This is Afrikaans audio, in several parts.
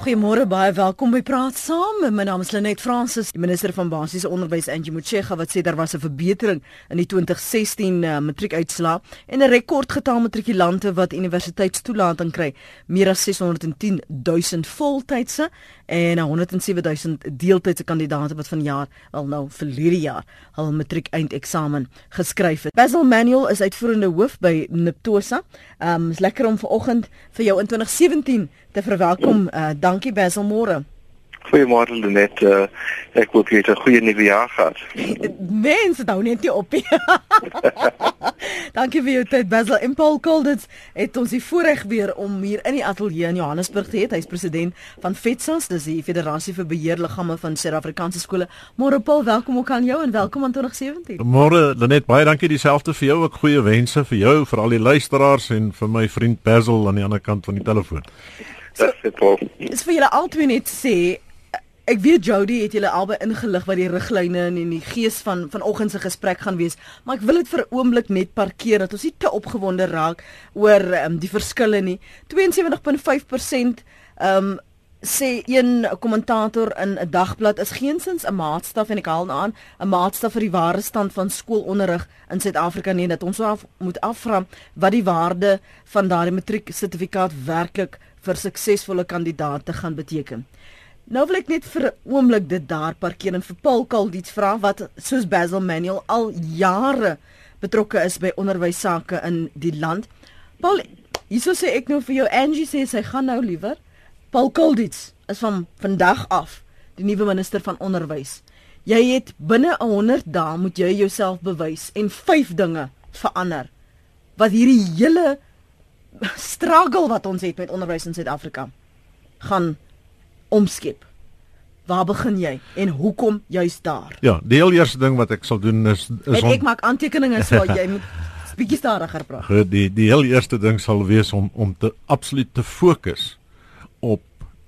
Goeiemôre baie welkom by Praat Saam. My naam is Lenet Fransis, minister van basiese onderwys Angie Motshega wat sê daar was 'n verbetering in die 2016 uh, matriekuitslae en 'n rekordgetal matrikulante wat universiteitstoelating kry, meer as 610 000 voltydse en 107 000 deeltydse kandidaate wat vanjaar al nou verlede jaar hul matriek eindeksamen geskryf het. Basil Manuel is uitvoerende hoof by Niptosa. Ehm um, is lekker om vanoggend vir jou in 2017 te verwelkom. Uh, dankie Basil Moore. Goeiemôre Lenet. Uh, ek hoop jy het 'n goeie nuwe jaar gehad. Mense, dan net nie op. Dankie vir jou tyd Basil. En Paul Colditz het ons die voorreg weer om hier in die ateljee in Johannesburg te hê. Hy's president van FETSAS, dis die Federasie vir Beheerliggame van Suid-Afrikaanse skole. Môre Paul, welkom ook aan jou en welkom aan 2017. Môre Lenet, baie dankie dieselfde vir jou. Ook goeie wense vir jou, vir al die luisteraars en vir my vriend Basil aan die ander kant van die telefoon. Dis dit Paul. Is vir julle albei net sê Ek weet Jody het julle albei ingelig wat die riglyne en die gees van vanoggend se gesprek gaan wees, maar ek wil dit vir 'n oomblik net parkeer dat ons nie te opgewonde raak oor um, die verskille nie. 72.5% ehm um, sê een kommentator in 'n dagblad is geensins 'n maatstaf en ek haal aan 'n maatstaf vir die ware stand van skoolonderrig in Suid-Afrika nie dat ons af, moet afvra wat die waarde van daardie matrieksertifikaat werklik vir suksesvolle kandidaate gaan beteken. Nou wil ek net vir 'n oomblik dit daar parkeer en vir Paul Kaldit vra wat soos Basil Manuel al jare betrokke is by onderwys sake in die land. Paul, hieso sê ek nou vir jou Angie sê sy gaan nou liewer. Paul Kaldit is van vandag af die nuwe minister van onderwys. Jy het binne 100 dae moet jy jouself bewys en vyf dinge verander wat hierdie hele struggle wat ons het met onderwys in Suid-Afrika gaan omskep. Waar begin jy en hoekom juist daar? Ja, die heel eerste ding wat ek sal doen is is ek, ek maak aantekeninge so jy moet bietjie stadiger praat. Goed, die die heel eerste ding sal wees om om te absoluut te fokus op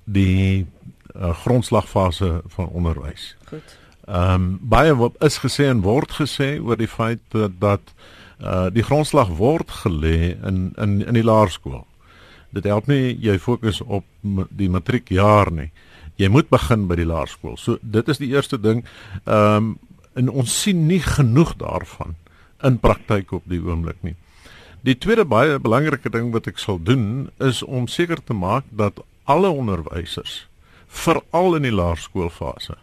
die uh, grondslagfase van onderwys. Goed. Ehm um, baie is gesê en word gesê oor die feit dat dat uh, die grondslag word gelê in in in die laerskool dit help nie jy fokus op die matriekjaar nie. Jy moet begin by die laerskool. So dit is die eerste ding. Ehm um, en ons sien nie genoeg daarvan in praktyk op die oomblik nie. Die tweede baie belangrike ding wat ek sal doen is om seker te maak dat alle onderwysers veral in die laerskoolfase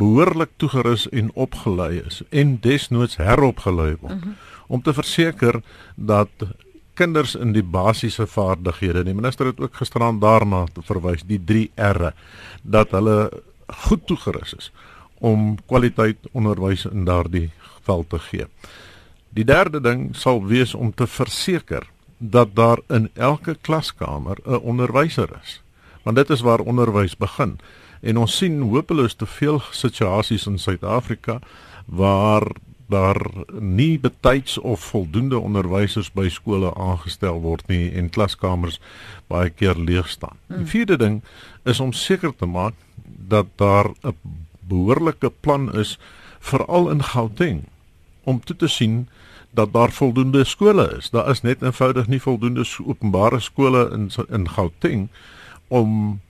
behoorlik toegerus en opgelei is en desnoods heropgelei word uh mhm. -huh. om te verseker dat kinders in die basiese vaardighede. Die minister het ook gisterand daarna verwys, die 3 R'e, dat hulle goed toegerus is om kwaliteit onderwys in daardie veld te gee. Die derde ding sal wees om te verseker dat daar in elke klaskamer 'n onderwyser is. Want dit is waar onderwys begin. En ons sien hopeloos te veel situasies in Suid-Afrika waar daar nie betyds of voldoende onderwysers by skole aangestel word nie en klaskamers baie keer leeg staan. Die hmm. vierde ding is om seker te maak dat daar 'n behoorlike plan is veral in Gauteng om toe te sien dat daar voldoende skole is. Daar is net eenvoudig nie voldoende openbare skole in in Gauteng om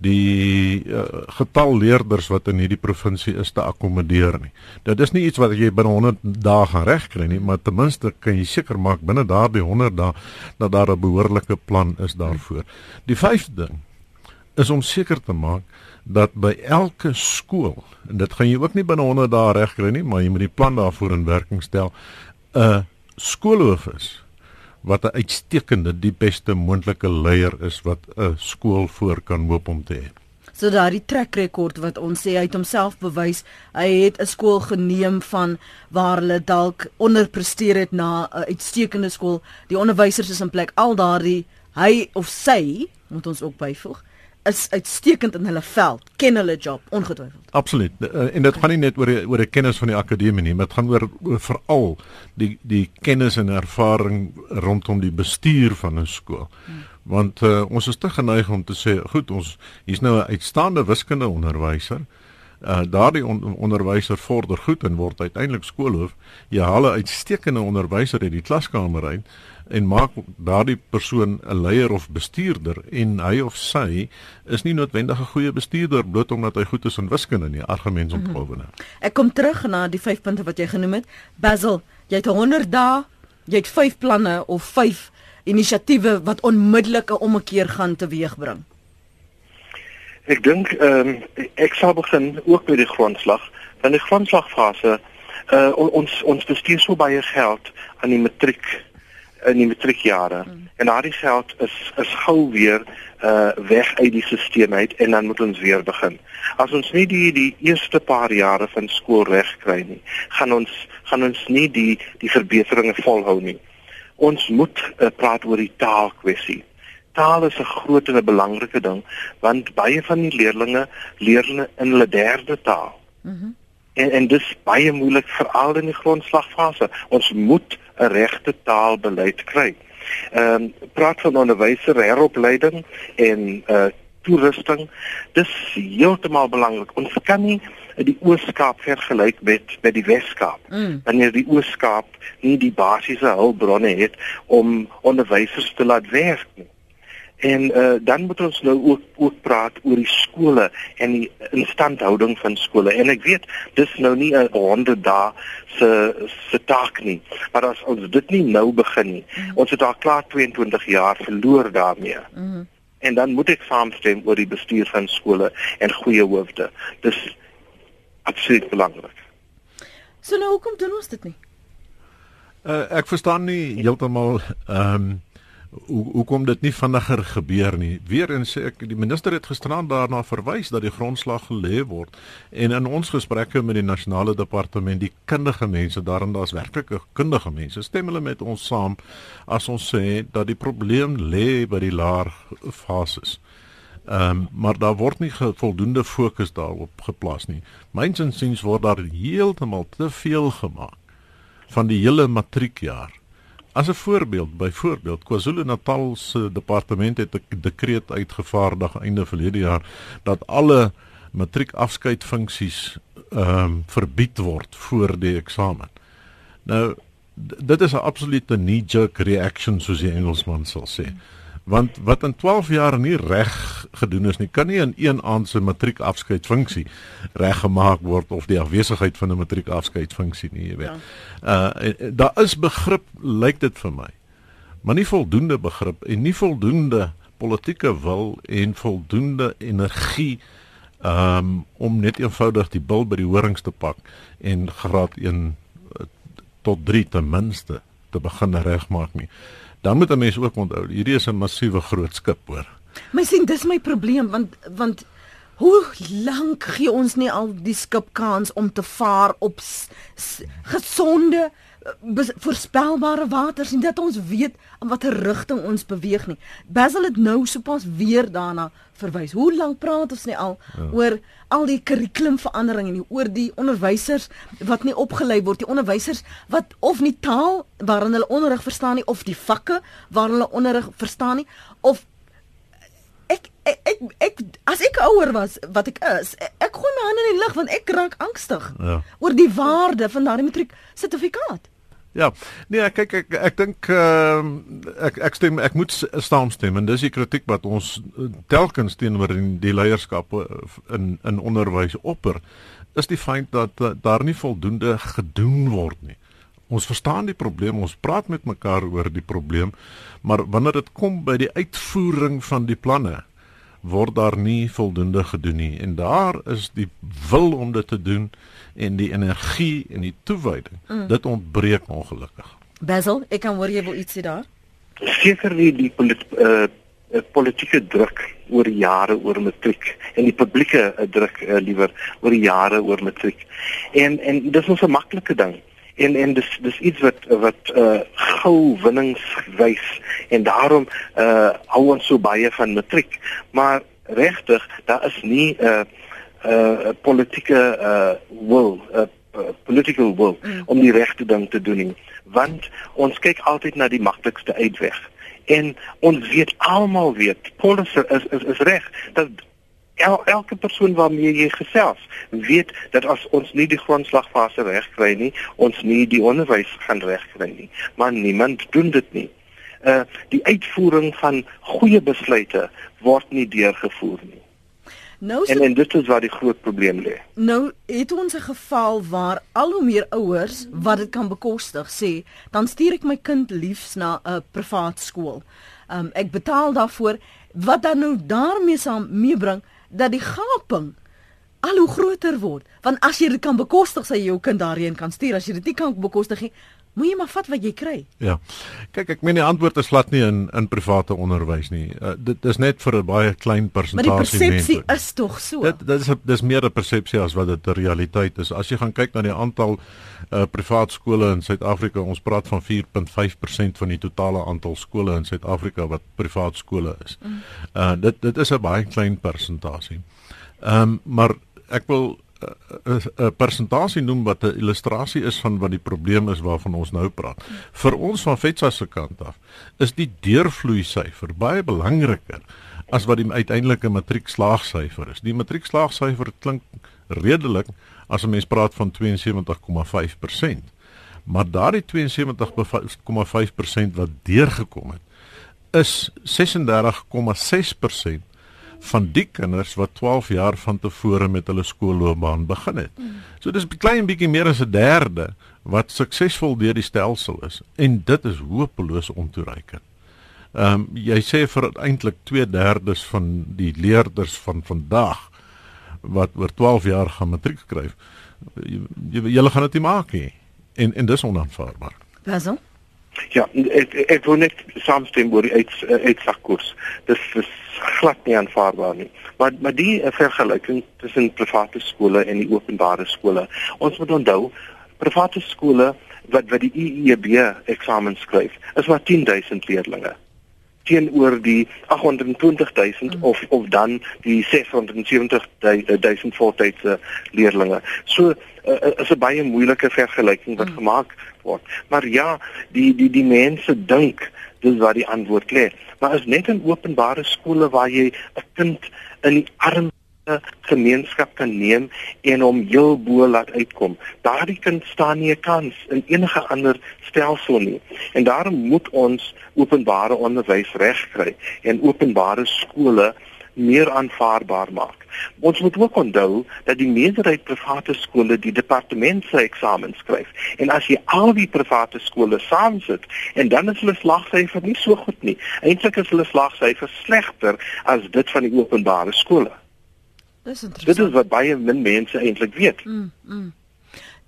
die uh, getal leerders wat in hierdie provinsie is te akkommodeer nie. Dit is nie iets wat jy binne 100 dae gaan regkry nie, maar ten minste kan jy seker maak binne daardie 100 dae dat daar 'n behoorlike plan is daarvoor. Die vyfde ding is om seker te maak dat by elke skool en dit gaan jy ook nie binne 100 dae regkry nie, maar jy moet die plan daarvoor in werking stel 'n skoolhoof is wat 'n uitstekende die beste moontlike leier is wat 'n skool voor kan hoop om te hê. So daardie trek rekord wat ons sê hy het homself bewys, hy het 'n skool geneem van waar hulle dalk onderpresteer het na 'n uitstekende skool. Die onderwysers is in plek al daardie hy of sy moet ons ook byvoeg is uitstekend in hulle veld, ken hulle job ongetwyfeld. Absoluut. Eh, en dit gaan nie net oor die, oor die kennis van die akademie nie, maar dit gaan oor, oor veral die die kennis en ervaring rondom die bestuur van 'n skool. Hmm. Want uh, ons is te geneig om te sê, goed, ons hier's nou 'n uitstaande wiskunde onderwyser. Uh, daardie on onderwyser vorder goed en word uiteindelik skoolhoof. Jy haal 'n uitstekende onderwyser uit die klaskamer uit en maak daardie persoon 'n leier of bestuurder en hy of sy is nie noodwendig 'n goeie bestuurder bloot omdat hy goed is in wiskunde nie, argumentontwikkeling. Mm -hmm. Ek kom terug na die vyf punte wat jy genoem het. Basil, jy het 100 dae, jy het vyf planne of vyf inisiatiewe wat onmiddellik 'n ommekeer gaan teweegbring. Ek dink ehm um, ek sal begin ook met die grondslag. Dan die grondslagfase uh, ons ons bestuur so baie geld aan die matriek in die matriekjare mm. en daardie geld is is gou weer uh weg uit die stelsel uit en dan moet ons weer begin. As ons nie die die eerste paar jare van skool reg kry nie, gaan ons gaan ons nie die die verbeteringe volhou nie. Ons moet uh, praat oor die taalkwessie. Taal is 'n groot en 'n belangrike ding want baie van die leerders leer in hulle derde taal. Mhm. Mm en en dis baie moeilik veral in die grondslagfase. Ons moet 'n regte taalbeleid kry. Ehm um, praat van onderwyser heropleiding en uh toerusting. Dis heeltemal belangrik. Ons kan nie die Oos-Kaap vergelyk met met die Wes-Kaap. Mm. Wanneer die Oos-Kaap nie die basiese hulpbronne het om onderwysers te laat werk nie. En uh, dan moet ons nou ook ook praat oor die skole en die instandhouding van skole. En ek weet dis nou nie 'n 100 dae se se taak nie. Maar as ons dit nie nou begin nie, mm. ons het al klaar 22 jaar verloor daarmee. Mm. En dan moet ek saamstem oor die bestuur van skole en goeie hoofde. Dis absoluut belangrik. So nou hoekom doen ons dit nie? Uh, ek verstaan nie heeltemal ehm um, hoe hoekom dit nie vinniger gebeur nie. Weerens sê ek die minister het gisterand daarna verwys dat die grondslag gelê word en in ons gesprekke met die nasionale departement die kundige mense daarin daar's werklike kundige mense stem hulle met ons saam as ons sê dat die probleem lê by die laer fases. Ehm um, maar daar word nie voldoende fokus daarop geplaas nie. Myns insiens word daar heeltemal te veel gemaak van die hele matriekjaar As 'n voorbeeld, byvoorbeeld KwaZulu-Natal se departement het 'n dekreet uitgevaardig einde verlede jaar dat alle matriekafskeidfunksies ehm um, verbied word voor die eksamen. Nou dit is 'n absolute knee-jerk reaction soos die Engelsman sal sê. Hmm want wat in 12 jaar nie reg gedoen is nie kan nie in een aand se matriekafskeidfunksie reggemaak word of die afwesigheid van 'n matriekafskeidfunksie nie jy weet. Ja. Uh daar is begrip lyk dit vir my. Maar nie voldoende begrip en nie voldoende politieke wil en voldoende energie um om net eenvoudig die bil by die horings te pak en graad 1 eh, tot 3 ten minste te begin regmaak nie dan moet 'n mens ook onthou hierdie is 'n massiewe groot skip hoor. My sien dis my probleem want want hoe lank gee ons nie al die skip kans om te vaar op gesonde voorspelbare waters en dat ons weet in watter rigting ons beweeg nie. Basil het nou sopas weer daarna verwys. Hoe lank praat ons nie al ja. oor al die kurrikulumveranderinge nie, oor die onderwysers wat nie opgelei word, die onderwysers wat of nie taal waarin hulle onderrig verstaan nie of die vakke waarin hulle onderrig verstaan nie of ek ek ek, ek as ek ouer was wat ek is, ek gooi my hande in die lug want ek raak angstig ja. oor die waarde van daardie matriek sertifikaat. Ja. Nee, kyk ek ek, ek dink ehm uh, ek ek stem ek moet saamstem en dis die kritiek wat ons eh, telkens teenoor die leierskap eh, in in onderwys opper is die feit dat uh, daar nie voldoende gedoen word nie. Ons verstaan die probleem, ons praat met mekaar oor die probleem, maar wanneer dit kom by die uitvoering van die planne word daar nie voldoende gedoen nie en daar is die wil om dit te doen en die energie en die toewyding mm. dit ontbreek ongelukkig. Basil, ek kan hoor jy wil iets sê daar? Seker nie die polit, uh, politieke druk oor jare oor matriek en die publieke uh, druk uh, liewer oor jare oor matriek. En en dis 'n maklike ding en en dis dis iets wat wat uh gou winnings wys en daarom uh hou ons so baie van matriek. Maar regtig daar is nie 'n uh, uh politieke uh wil 'n uh, political will mm. om die regte ding te doen nie. Want ons kyk altyd na die maklikste uitweg. En ons weet almal weet polisie is is is reg dat el, elke persoon waarmee jy gesels weet dat as ons nie die grondslagfase reg kry nie, ons nie die onderwys gaan reg kry nie. Maar niemand doen dit nie. uh die uitvoering van goeie besluite word nie deurgevoer nie. Nou en en dit is waar die groot probleem lê. Nou het ons 'n geval waar al hoe meer ouers wat dit kan bekostig sê, dan stuur ek my kind liefs na 'n privaat skool. Um ek betaal daarvoor wat dan nou daarmee saam meebring dat die gaping al hoe groter word. Want as jy dit kan bekostig, sê jy jou kind daarheen kan stuur. As jy dit nie kan bekostig nie, moet jy maar vat wat jy kry. Ja. Kyk, ek meen die antwoord is glad nie in in private onderwys nie. Uh, dit is net vir 'n baie klein persentasie mense. Maar die persepsie is tog so. Dit dit is dis meer 'n persepsie as wat dit 'n realiteit is. As jy gaan kyk na die aantal uh privaat skole in Suid-Afrika, ons praat van 4.5% van die totale aantal skole in Suid-Afrika wat privaat skole is. Mm. Uh dit dit is 'n baie klein persentasie. Ehm um, maar ek wil 'n persentasie noem wat 'n illustrasie is van wat die probleem is waarvan ons nou praat. Vir ons van Fetsa se kant af is die deurvloei syfer baie belangriker as wat die uiteindelike matriekslaagsyfer is. Die matriekslaagsyfer klink redelik as 'n mens praat van 72,5%. Maar daardie 72,5% wat deurgekom het is 36,6% van die kinders wat 12 jaar van tevore met hulle skoolloopbaan begin het. So dis 'n klein bietjie meer as 'n derde wat suksesvol deur die stelsel is en dit is hopeloos ontoereikend. Ehm um, jy sê vir eintlik 2/3 van die leerders van vandag wat oor 12 jaar gaan matriek skryf. Julle gaan dit nie maak nie. En en dis onaanvaarbaar. Waarom? Ja, ek ek wil net saamstem oor die uit uitsakkoers. Dis dis glad nie aanvaarbaar nie. Maar maar die uh, vergelyking tussen private skole en die openbare skole. Ons moet onthou private skole wat wat die IEB eksamen skryf, is maar 10000 leerders teenoor die 820000 mm. of of dan die 670000 voltydse leerders. So uh, is 'n baie moeilike vergelyking wat mm. gemaak word. Maar ja, die die die mense dink dis waar die antwoord lê. Maar is net in openbare skole waar jy 'n kind in die arm gemeenskap kan neem en hom heel bo laat uitkom. Daardie kind staan nie 'n kans in enige ander stelsel nie. En daarom moet ons openbare onderwys regkry en openbare skole meer aanvaarbaar maak. Ons moet ook onthou dat die meerderheid private skole die departement se eksamen skryf. En as jy al die private skole saamsit en dan is hulle slagsyfer nie so goed nie. Eintlik is hulle slagsyfer slegter as dit van die openbare skole. Dis interessant. Dit is wat baie min mense eintlik weet. Mm, mm.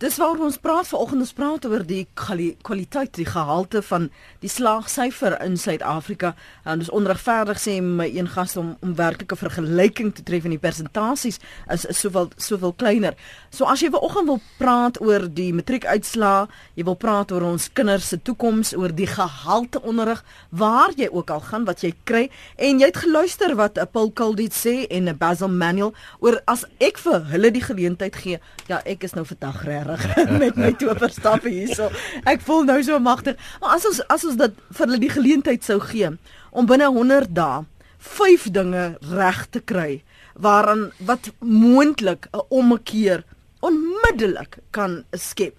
Dis waaroor ons praat vanoggend, ons praat oor die kwaliteit, die gehalte van die slaagsyfer in Suid-Afrika. En dis onregverdig sê my een gas om om werklike vergelyking te tref in die persentasies is, is soveel soveel kleiner. So as jy vanoggend wil praat oor die matriekuitslae, jy wil praat oor ons kinders se toekoms, oor die gehalte onderrig waar jy ook al gaan wat jy kry en jy het geluister wat Paul Kaldit sê en Basil Manuel oor as ek vir hulle die geleentheid gee, ja, ek is nou vandag reg regtig met my towerstappe hierso. Ek voel nou so magtig. Maar as ons as ons dit vir hulle die geleentheid sou gee om binne 100 dae vyf dinge reg te kry waaraan wat moontlik 'n ommekeer onmiddellik kan skep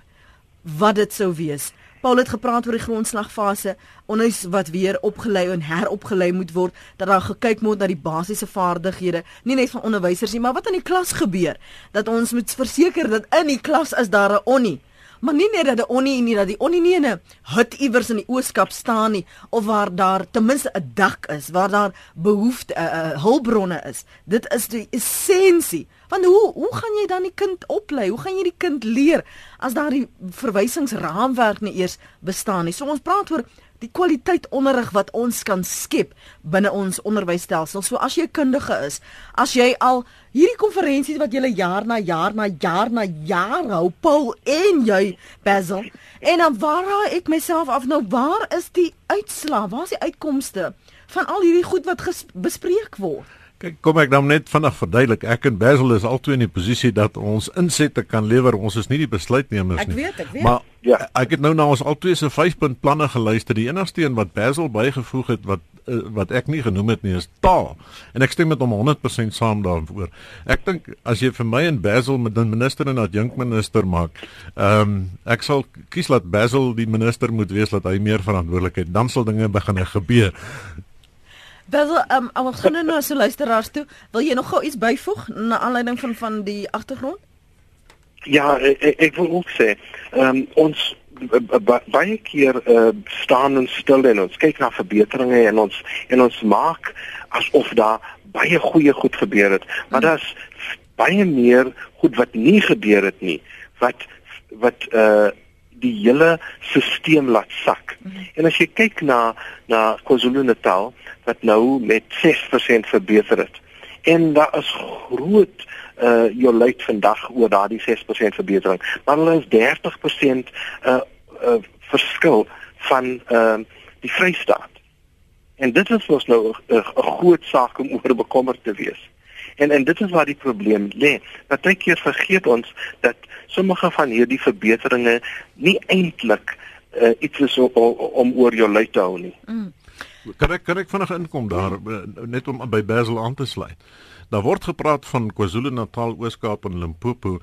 wat dit sou wees. Paul het gepraat oor die grondslagfase, onderwys wat weer opgelei en heropgelei moet word, dat daar gekyk moet na die basiese vaardighede, nie net van onderwysers nie, maar wat in die klas gebeur, dat ons moet verseker dat in die klas is daar 'n onnie. Maar nie net dat die onnie nie dat die onnie nie in 'n hut iewers in die ooskap staan nie of waar daar ten minste 'n dak is waar daar behoefte uh, uh, hulpbronne is. Dit is die essensie want hoe hoe gaan jy dan die kind oplei hoe gaan jy die kind leer as daar die verwysingsraamwerk nie eers bestaan nie so ons praat oor die kwaliteit onderrig wat ons kan skep binne ons onderwysstelsel. So as jy kundige is, as jy al hierdie konferensies wat jy jaar na jaar na jaar na jaar hou, Paul en jy Basil, en dan waar raai ek myself af nou waar is die uitslaa? Waar is die uitkomste van al hierdie goed wat bespreek word? Kyk, kom ek dan net vinnig verduidelik. Ek en Basil is albei in die posisie dat ons insette kan lewer. Ons is nie die besluitnemers nie. Ek weet, ek weet. Maar ja, ek het nou na ons albei se 5-punt planne geluister. Die enigste een wat Basil bygevoeg het wat eh, wat ek nie genoem het nie is taal. En ek stem met hom 100% saam daaroor. Ek dink as jy vir my en Basil met 'n minister en 'n adjunkminister maak, ehm um, ek sal kies dat Basil die minister moet wees dat hy meer verantwoordelikheid, dan sal dinge begin gebeur. Wel, ehm um, ons gaan nou so luisteraars toe. Wil jy nog gou iets byvoeg na aanleiding van van die agtergrond? Ja, ek, ek wil ook sê, ehm um, ons baie keer uh, staan ons stil en ons kyk na verbeteringe en ons en ons maak asof daar baie goeie goed gebeur het, maar hmm. daar's baie meer goed wat nie gebeur het nie wat wat uh die hele stelsel laat sak. Mm -hmm. En as jy kyk na na KwaZulu-Natal wat nou met 6% verbeter het. En daar is groot uh jou luit vandag oor daardie 6% verbetering. Maar hulle is 30% uh uh verskil van uh die Vrystaat. En dit is ons nou 'n groot saak om oor bekommerd te wees. En en dit is waar die probleem lê. Partykeer vergeet ons dat sommige van hierdie verbeteringe nie eintlik uh, iets is om, om oor jou lui te hou nie. Mm. Kan ek kan ek vinnig inkom daar eh, net om by Basel aan te sluit. Daar word gepraat van KwaZulu-Natal, Oos-Kaap en Limpopo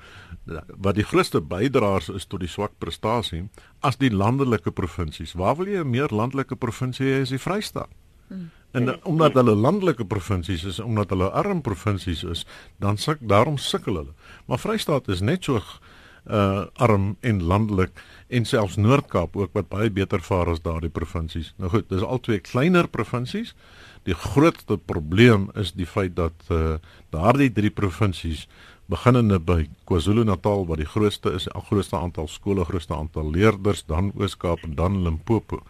wat die grootste bydraers is tot die swak prestasie as die landelike provinsies. Waar wil jy 'n meer landelike provinsie hê as die Vrystaat? Hmm. En uh, omdat hulle landelike provinsies is, omdat hulle arm provinsies is, dan suk daarom sukkel hulle. Maar Vrystaat is net so uh arm en landelik en selfs Noord-Kaap ook wat baie beter vaar as daardie provinsies. Nou goed, dis al twee kleiner provinsies. Die grootste probleem is die feit dat uh daardie drie provinsies beginnende by KwaZulu-Natal wat die grootste is, die grootste aantal skole, grootste aantal leerders, dan Oos-Kaap en dan Limpopo.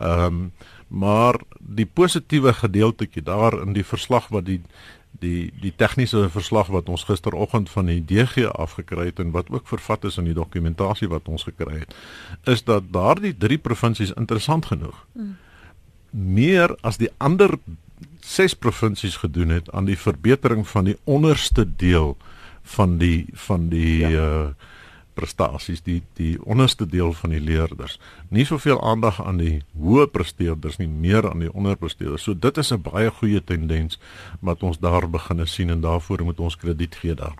Ehm um, maar die positiewe gedeeltjie daar in die verslag wat die die die tegniese verslag wat ons gisteroggend van die DG afgekry het en wat ook vervat is in die dokumentasie wat ons gekry het is dat daardie drie provinsies interessant genoeg hmm. meer as die ander 6 provinsies gedoen het aan die verbetering van die onderste deel van die van die ja. uh prestasies die die onderste deel van die leerders. Nie soveel aandag aan die hoë presteerders nie, meer aan die onderpresteerders. So dit is 'n baie goeie tendens wat ons daar begine sien en daarvoor moet ons krediet gee daar.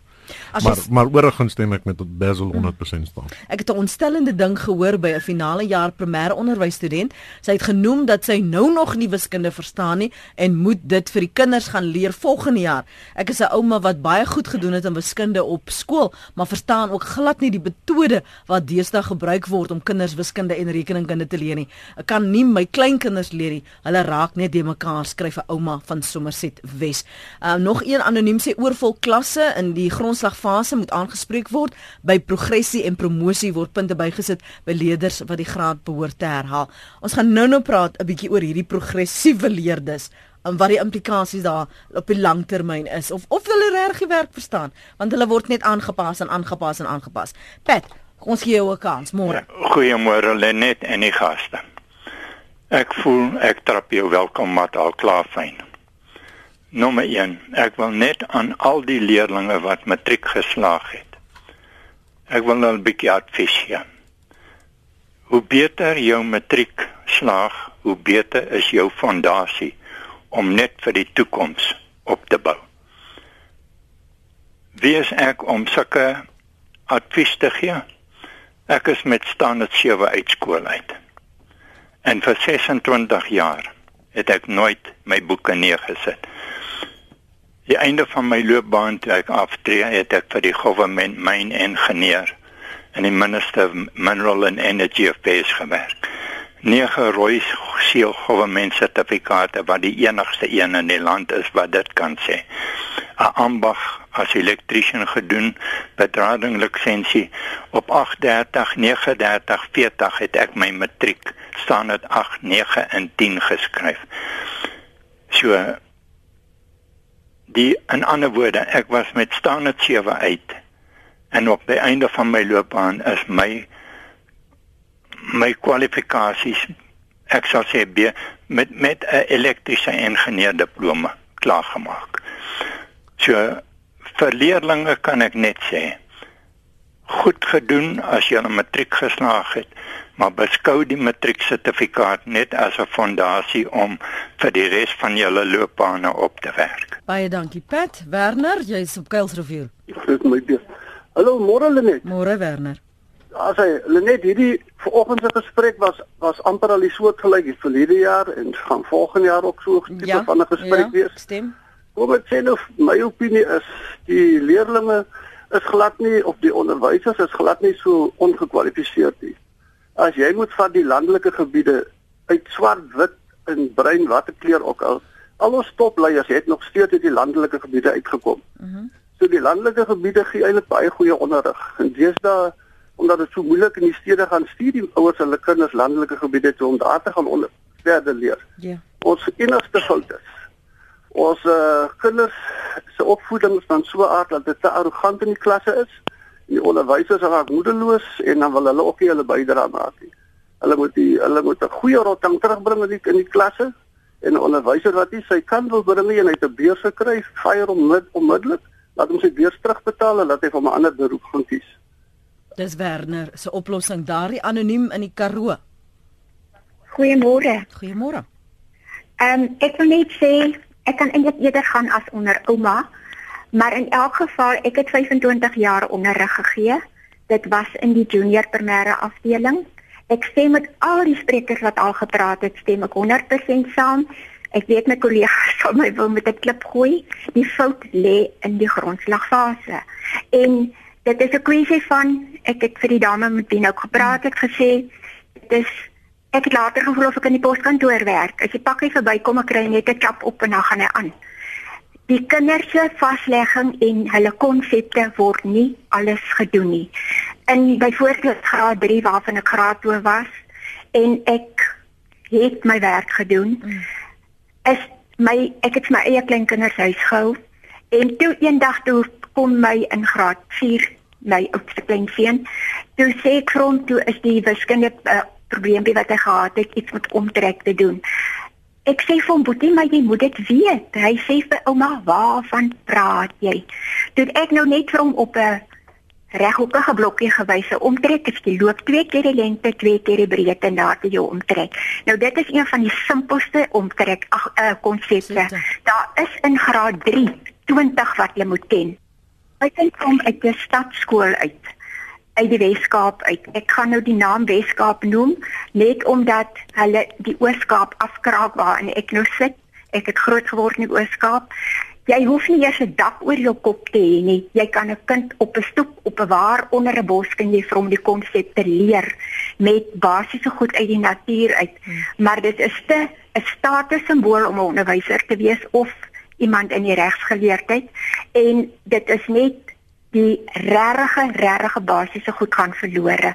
As maar maar oorgegaan stem ek met Basil 100% staan. Ek het 'n ontstellende ding gehoor by 'n finale jaar primêre onderwys student. Sy het genoem dat sy nou nog nie wiskunde verstaan nie en moet dit vir die kinders gaan leer volgende jaar. Ek is 'n ouma wat baie goed gedoen het in wiskunde op skool, maar verstaan ook glad nie die metode wat deesdae gebruik word om kinders wiskunde en rekeningkunde te leer nie. Ek kan nie my kleinkinders leer nie. Hulle raak net de mekaar, skryf 'n ouma van Somerset Wes. Uh, nog een anoniem sê oorvol klasse in die grond grondslagfase moet aangespreek word. By progressie en promosie word punte bygesit by leerders wat die graad behoort te herhaal. Ons gaan nou-nou praat 'n bietjie oor hierdie progressiewe leerders en wat die implikasies daar op die langtermyn is of of hulle reg die werk verstaan, want hulle word net aangepas en aangepas en aangepas. Pat, ons gee jou 'n kans môre. Ja, goeiemôre Lenet en die gaste. Ek voel ek trap jou welkom mat al klaar fyn. Nommer 1. Ek wil net aan al die leerders wat matriek geslaag het. Ek wil nou 'n bietjie advies gee. Hoe beter jou matriek slaag, hoe beter is jou fondasie om net vir die toekoms op te bou. Wie is ek om sulke advies te gee? Ek is met standaard 7 uitskool uit. En vir 26 jaar het ek nooit my boeke neergesit. Die einde van my loopbaan toe ek aftree, het ek vir die government myn ingenieur en die minister of mineral and energy affairs gewerk. Nege rooi seal government sertifikate wat die enigste een in die land is wat dit kan sê. 'n Ambag as elektriesien gedoen, bedrading lisensie op 830 39 40 het ek my matriek staan dit 8 9 en 10 geskryf. So die in ander woorde ek was met standaard 7 uit en op die einde van my loopbaan is my my kwalifikasies ek sal sê B met met 'n elektriese ingenieur diploma klaar gemaak So vir leerders kan ek net sê goed gedoen as jy 'n matriek geslaag het, maar beskou die matrieksertifikaat net as 'n fondasie om vir die res van jou loopbane op te werk. Baie dankie Pat. Werner, jy's op Kuilsrivier. Groet my bes. Hallo, môre Lenet. Môre Werner. As hy Lenet hierdie vanoggend se gesprek was was amper al die soort gelyk die verlede jaar en gaan volgende jaar ook so 'n tipe Ja, van 'n gesprek ja, wees. Stem. Kom ek sê nou my opinie is die leerdlinge is glad nie of die onderwysers is glad nie so ongekwalifiseerd nie. As jy moet van die landelike gebiede uit swart, wit en bruin watter kleur ook al al ons topleiers het nog steeds uit die landelike gebiede uitgekom. Mhm. Mm So die landelike gebiede gee eintlik baie goeie onderrig. En deesdae omdat dit so moeilik in die stede gaan stuur die ouers hulle kinders landelike gebiede toe om daar te gaan onder verder leer. Ja. Ons enigste fout is ons uh, kinders se opvoeding is dan so aard dat dit te arrogant in die klasse is. Die onderwysers raak moedeloos en dan wil hulle ook nie hulle bydra maak nie. Hulle moet die hulle moet 'n goeie rotting terugbring in die in die klasse en 'n onderwyser wat nie sy kan wil bring nie en hy het 'n beurs gekry, fire hom met onmiddellik, laat hom sy beurs terugbetaal en laat hy vir 'n ander beroep gaan kies. Dis Werner se oplossing daardie anoniem in die Karoo. Goeiemôre. Goeiemôre. Ehm um, ek wil net sê ek kan eintlik eerder gaan as onder ouma, maar in elk geval ek het 25 jaar onderrig gegee. Dit was in die junior primêre afdeling. Ek stem met al die sprekers wat al gepraat het, stem ek 100% saam. Ek weet my kollegas sal my wil met 'n klip gooi. Die fout lê in die grondslagfase. En dit is 'n kwessie van ek het vir die dame met wie nou gepraat het gesê dit is Ek het later gevoel of ek in die poskantoor werk. As die pakkie verbykom, ek kry net 'n klap op en dan gaan hy aan. Die kinders se vaslegging en hulle konsepte word nie alles gedoen nie. In byvoorbeeld graad 3 waarvan ek graad 2 was en ek het my werk gedoen. Is my ek het my eie kleinkinders huis gehou en toe eendag toe kom my in graad 4 my oudste kleinseun. Toe sê ek vir hom toe is die wiskunde uh, probleempie wat hy gehad het iets met omtrek te doen. Ek sê vir hom, "Boetie, maar jy moet dit weet." Hy sê vir ouma, "Waarvan praat jy?" Toe ek nou net vir hom op 'n reghoekige blokkie gewys. Omtrek is jy loop twee keer die lengte, twee keer die breedte en het jy jou omtrek. Nou dit is een van die simpelste omtrek ag uh, konsepte. Daar is in graad 3 20 wat jy moet ken. Dink kom uit 'n stadskool uit uit die Weskaap uit. Ek gaan nou die naam Weskaap noem net omdat hulle die Ooskaap afkraak waarin ek nou sit. Ek het groot geword in die Ooskaap. Jy hoef nie eers 'n dak oor jou kop te hê nie. Jy kan 'n kind op 'n stoep op 'n waar onder 'n bos kan jy vir hom die konsepte leer met basiese goed uit die natuur uit. Hmm. Maar dit is te 'n statussimbool om 'n onderwyser te wees of iemand in die regsgeleerdheid en dit is net die regte regte basiese goed gaan verlore.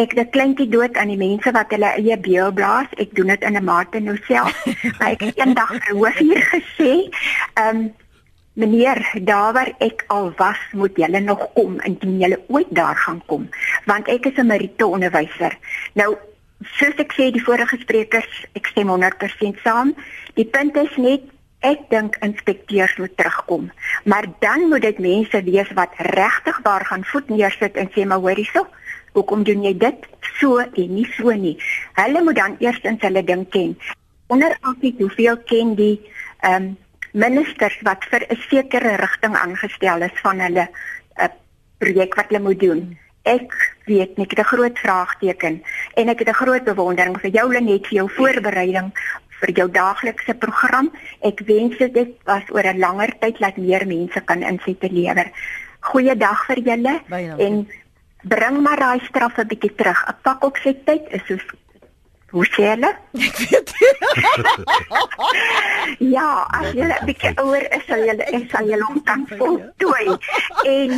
Ek dit kleintjie dood aan die mense wat hulle eie beel blaas. Ek doen dit in 'n mate nou self. maar ek het eendag 'n hoof hier gesê, ehm um, meneer, daar waar ek al was, moet julle nog kom indien julle ooit daar gaan kom, want ek is 'n Marito onderwyser. Nou soos ek sê die vorige sprekers, ek stem 100% saam. Die punt is net Ek dink inspekteurs moet terugkom, maar dan moet dit mense wees wat regtig daar gaan voet neersit en sê maar hoorie so, hoekom doen jy dit so en nie so nie. Hulle moet dan eerstens hulle ding ken. Onder altyd hoeveel ken die ehm um, ministers wat vir 'n sekere rigting aangestel is van hulle 'n uh, projek wat hulle moet doen. Ek weet nie, ek het 'n groot vraagteken en ek het 'n groot bewondering vir jou Lenet vir jou voorbereiding vir jou daaglikse program. Ek wens dit was oor 'n langer tyd laat meer mense kan insette lewer. Goeiedag vir julle en bring maar daai straf 'n bietjie terug. 'n Pak op sy tyd is soos hoe sê hulle? Ek weet. Ja, as jy 'n bietjie ouer is, sal jy sal jy hom kan voltooi. En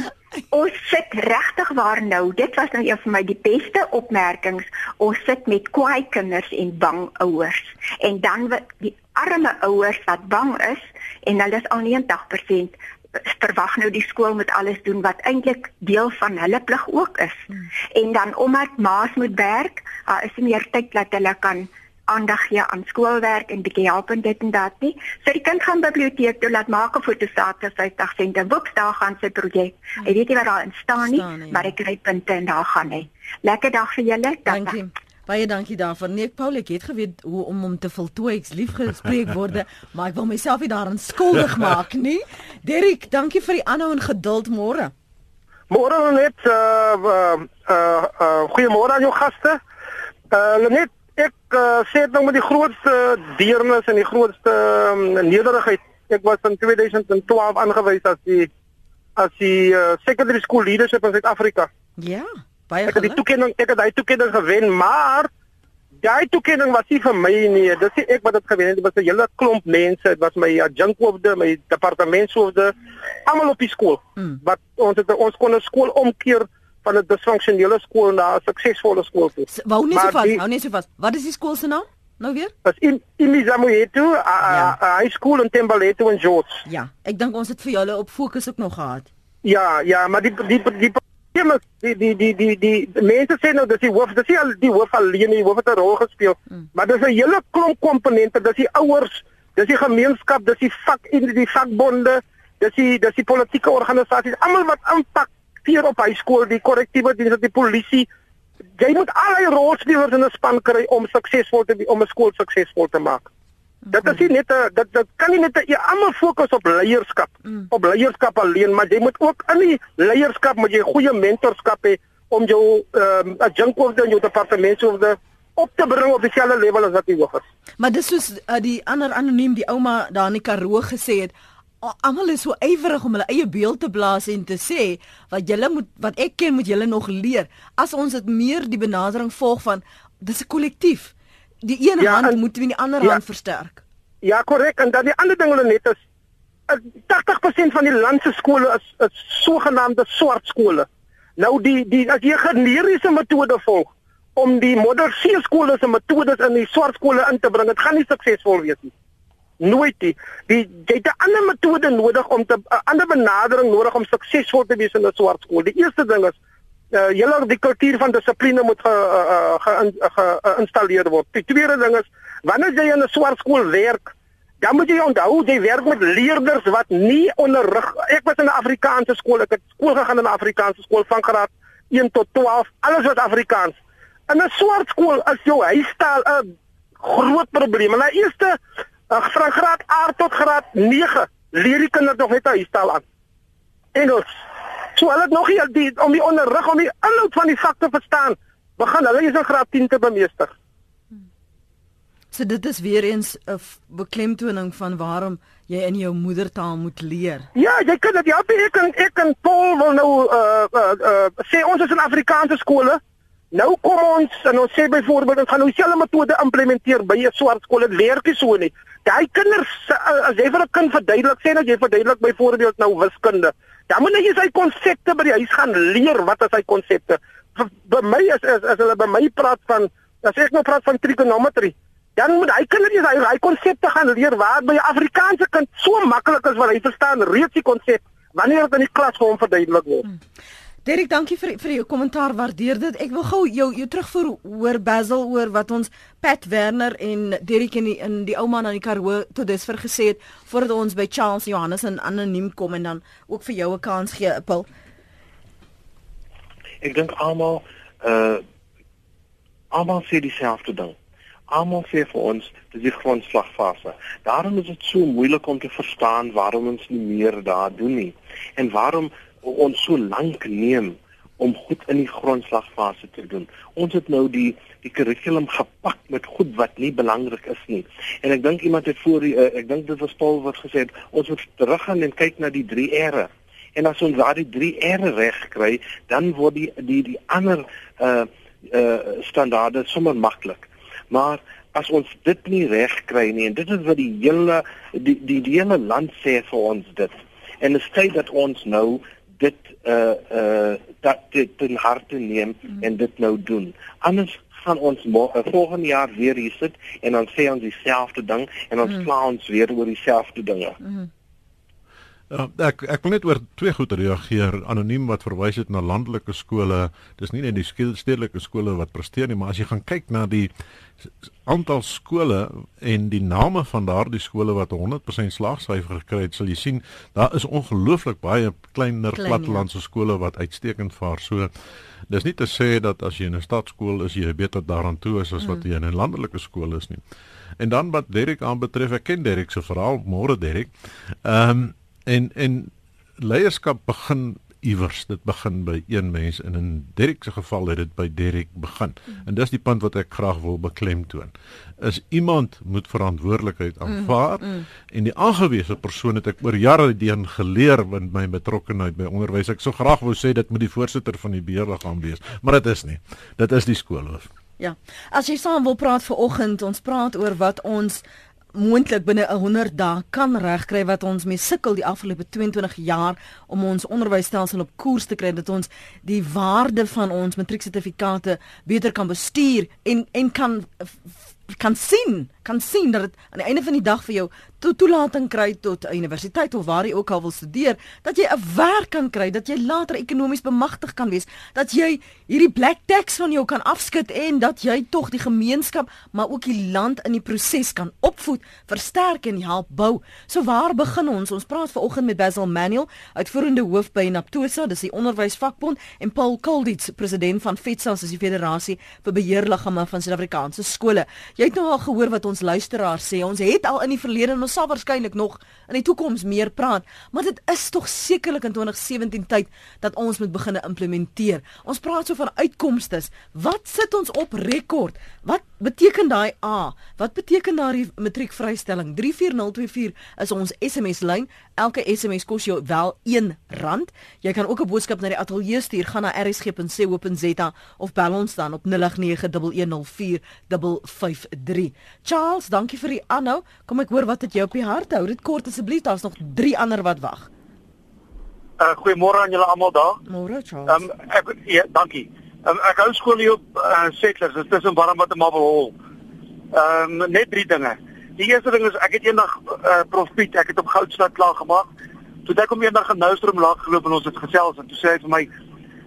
ons sit regtig waar nou. Dit was nou een van my die beste opmerkings. Ons sit met kwaai kinders en bang ouers. En dan wat die arme ouers wat bang is en hulle is al 90% verwag nou die skool moet alles doen wat eintlik deel van hulle plig ook is. Hmm. En dan omdat ma's moet werk, daar is nie meer tyd dat hulle kan aandag gee aan skoolwerk en bietjie help en dit en dat nie. So die kind gaan biblioteek toe laat maak 'n fotostaat vir 50 sent en woep daar gaan sy projek. Hy weet nie wat daarin staan nie, Staan nie, ja. maar hy kry punte en daar gaan hy. Lekker dag vir julle. Dankie. Baie dankie daarvoor. Nee, Paul, ek het geweet hoe om hom te voltooi. Ek's lief gespreek worde, maar ek wil myself nie daaraan skuldig maak nie. Derek, dankie vir die aanhou en geduld môre. Môre net uh uh uh, uh goeiemôre aan jou gaste. Uh net ek uh, sê dit nou met die grootste deernis en die grootste um, nederigheid. Ek was in 2012 aangewys as die as die uh, secondary school leadership in Suid-Afrika. Ja, baie Ek het die toekenning ek het daai toekenning gewen, maar daai toekenning was nie vir my nie. Dit nie ek wat dit gewen het, dit was 'n hele klomp mense. Dit was my adjunkhoofde, my departementshoofde, almal op die skool. Mm. Wat ons het ons kon 'n skool omkeer van 'n disfunksionele skool na 'n suksesvolle skool toe. Wou nie so vas, hou nie so vas. Wat is die skool se naam? Nou weer? Was in Imizamoyetu, 'n Ja. high school in Tembaleto in George. Ja, ek dink ons het vir julle op fokus ook nog gehad. Ja, ja, maar die die die probleem is die die die die die, die mense sê nou dis die hoof, dis nie al die hoof alleen nie, die hoof het 'n rol gespeel. Mm. Maar dis 'n hele klomp komponente, dis die ouers, dis die gemeenskap, dis die vak in die vakbonde, dis die dis die politieke organisasies, almal wat impak hier op high school, die korrektiewe dienste, die polisie. Jy moet al die rolspelers in 'n span kry om suksesvol te om 'n skool suksesvol te maak. Dit is nie net 'n dit dit kan nie net 'n almal fokus op leierskap, mm. op leierskap alleen, maar jy moet ook in die leierskap moet jy goeie mentorskap hê om jou ehm um, adjunkhoofde en jou departementshoofde op te bring op dieselfde level as wat jy hoog is. Maar dis soos uh, die ander anoniem die ouma daar in die Karoo gesê het, "A- almal is so ywerig om hulle eie beeld te blaas en te sê wat julle moet wat ek ken moet julle nog leer. As ons dit meer die benadering volg van dis 'n kollektief. Die een Ja, hand en- moet die ander ja. hand versterk. Ja, korrek. En dan die ander ding hulle net is uh, 80% van die land se skole is is sogenaamde swart skole. Nou die die as jy generiese metode volg om die model C skole se metodes in die swart skole in te bring, dit gaan nie suksesvol wees nie. Nooit nie. Die jy het 'n ander metode nodig om te 'n ander benadering nodig om suksesvol te wees in 'n swart skool. Die eerste ding is uh julle die kultuur van dissipline moet ge uh, geïnstalleer ge, ge, word. Die tweede ding is wanneer jy in 'n swart skool werk, dan moet jy onthou jy werk met leerders wat nie onderrig. Ek was in 'n Afrikaanse skool. Ek het skool gegaan in 'n Afrikaanse skool van graad 1 tot 12, alles wat Afrikaans. In 'n swart skool is jou huistaal 'n groot probleem. In die eerste uh, van graad 8 tot graad 9 leer die kinders nog net huistaal aan. Engels. So hulle het nog nie die om die onderrig om die inhoud van die vak te verstaan. Begin hulle is in graad 10 te bemeester. So dit is weer eens 'n beklemtoning van waarom jy in jou moedertaal moet leer. Ja, jy kan dit help. Ek en ek en Paul wil nou uh uh, uh sê ons is in Afrikaanse skole. Nou kom ons en ons sê byvoorbeeld ons gaan nou dieselfde metode implementeer by 'n swart skool. Dit werk nie so nie. Daai kinders uh, as jy vir 'n kind verduidelik sê dat jy verduidelik byvoorbeeld nou wiskunde. Dan moet jy sy konsepte by die huis gaan leer. Wat is sy konsepte? By my is as, as hulle by my praat van as ek nou praat van trigonometry, dan moet hy kinders hy hy konsepte gaan leer waar by 'n Afrikaanse kind so maklik is wat hy verstaan reeds die konsep wanneer dit in die klas vir hom verduidelik word. Derek, dankie vir vir jou kommentaar. Waardeer dit. Ek wil gou jou jou terugvoer hoor Basil oor wat ons Pat Werner en Derek in die, in die ouma aan die Karoo tot dusver gesê het voordat ons by Charles Johannes en anoniem kom en dan ook vir jou 'n kans gee, Appel. Ek dink almal uh almal sê dieselfde ding. Almal sê vir ons dis die grondslagfase. Daarom is dit so moeilik om te verstaan waarom ons nie meer daar doen nie en waarom ons so lank neem om goed in die grondslagfase te doen. Ons het nou die die kurrikulum gepak met goed wat nie belangrik is nie. En ek dink iemand het voor die, uh, ek dink dit was Paul wat gesê het ons moet teruggaan en kyk na die 3 R'e. En as ons daardie 3 R'e reg kry, dan word die die die ander uh uh standaarde sommer maklik. Maar as ons dit nie reg kry nie en dit is wat die hele die die, die hele land sê vir ons dit. En dit sê dat ons nou dit uh uh dat dit in harte neem mm. en dit nou doen. Anders gaan ons uh, volgende jaar weer hier sit en dan sê ons dieselfde ding en ons mm. kla ons weer oor dieselfde dinge. Mm. Uh, ek ek wil net oor twee goed reageer. Anoniem wat verwys het na landelike skole. Dis nie net die stedelike skole wat presteer nie, maar as jy gaan kyk na die aantal skole en die name van daardie skole wat 100% slaagsyfer gekry het, sal jy sien daar is ongelooflik baie kleiner Klein, plattelandse ja. skole wat uitstekend vaar. So dis nie te sê dat as jy in 'n stadskool is jy beter daaraan toe is as wat mm. jy in 'n landelike skool is nie. En dan wat Derek aanbetref, ek ken Derek se verhaal, môre Derek. Ehm um, en en leierskap begin iewers. Dit begin by een mens en in Derek se geval het dit by Derek begin. Mm. En dis die punt wat ek graag wil beklemtoon. Is iemand moet verantwoordelikheid mm, aanvaar mm. Mm. en die aangewese persoon het ek oor jare heen geleer met my betrokkeheid by onderwys. Ek sou graag wou sê dit moet die voorsitter van die beheerliggaam wees, maar dit is nie. Dit is die skoolhoof. Ja. As jy saam wil praat vir oggend, ons praat oor wat ons moontlik binne 100 dae kan regkry wat ons mee sukkel die afgelope 22 jaar om ons onderwysstelsel op koers te kry dat ons die waarde van ons matrieksertifikate beter kan bestuur en en kan kan sien kan sien dat dit aan die einde van die dag vir jou to toelating kry tot 'n universiteit of waar jy ook al wil studeer, dat jy 'n werk kan kry, dat jy later ekonomies bemagtig kan wees, dat jy hierdie black tax van jou kan afskud en dat jy tog die gemeenskap, maar ook die land in die proses kan opvoed, versterk en help bou. So waar begin ons? Ons praat vanoggend met Basil Manuel, uitvoerende hoof by Naptosa, dis die onderwysvakbond en Paul Kolditz, president van FETSAS, dis die federasie vir beheerliggame van Suid-Afrikaanse skole. Jy het nou al gehoor wat ons luisteraars sê. Ons het al in die verlede en ons sal waarskynlik nog in die toekoms meer praat, maar dit is tog sekerlik in 2017 tyd dat ons moet begine implementeer. Ons praat so van uitkomste. Wat sit ons op rekord? Wat beteken daai A? Wat beteken daai matriekvrystelling? 34024 is ons SMS lyn. Elke SMS kos jou wel R1. Jy kan ook 'n boodskap na die ateljee stuur. Gaan na rsg.co.za of bel ons dan op 0891104553. Charles, dankie vir die aanhou. Kom ek hoor wat het jy op die hart? Hou dit kort asseblief. Daar's nog 3 ander wat wag. Uh goeiemôre aan julle almal daar. Môre, Charles. Ehm um, ek ja, dankie. Um, ek hou skool hier op uh, Settlers. Dit is tussen Warmwat en Marble Hall. Ehm um, net drie dinge. Die eerste ding is ek het eendag uh, Prof Piet, ek het op Goudstad klaar gemaak. Toe ek hom eendag in Noustrom laat geloop en ons het gesels en toe sê hy vir my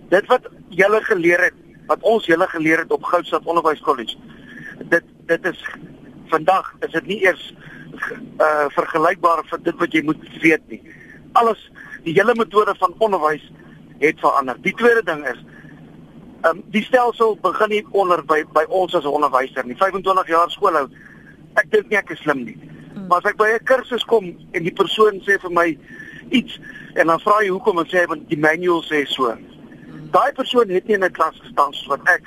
dit wat julle geleer het, wat ons julle geleer het op Goudstad Onderwyskollege. Dit dit is vandag is dit nie eers uh vergelykbaar vir dit wat jy moet weet nie. Alles die hele metode van onderwys het verander. Die tweede ding is ehm um, die stelsel begin nie onder by by ons as onderwyser nie. 25 jaar skoolhou ek dink nie ek is slim nie. Hmm. Maar as ek by 'n kursus kom en die persoon sê vir my iets en dan vra jy hoekom en sê want die manual sê so. Hmm. Daai persoon het nie in 'n klas gestaan soos wat ek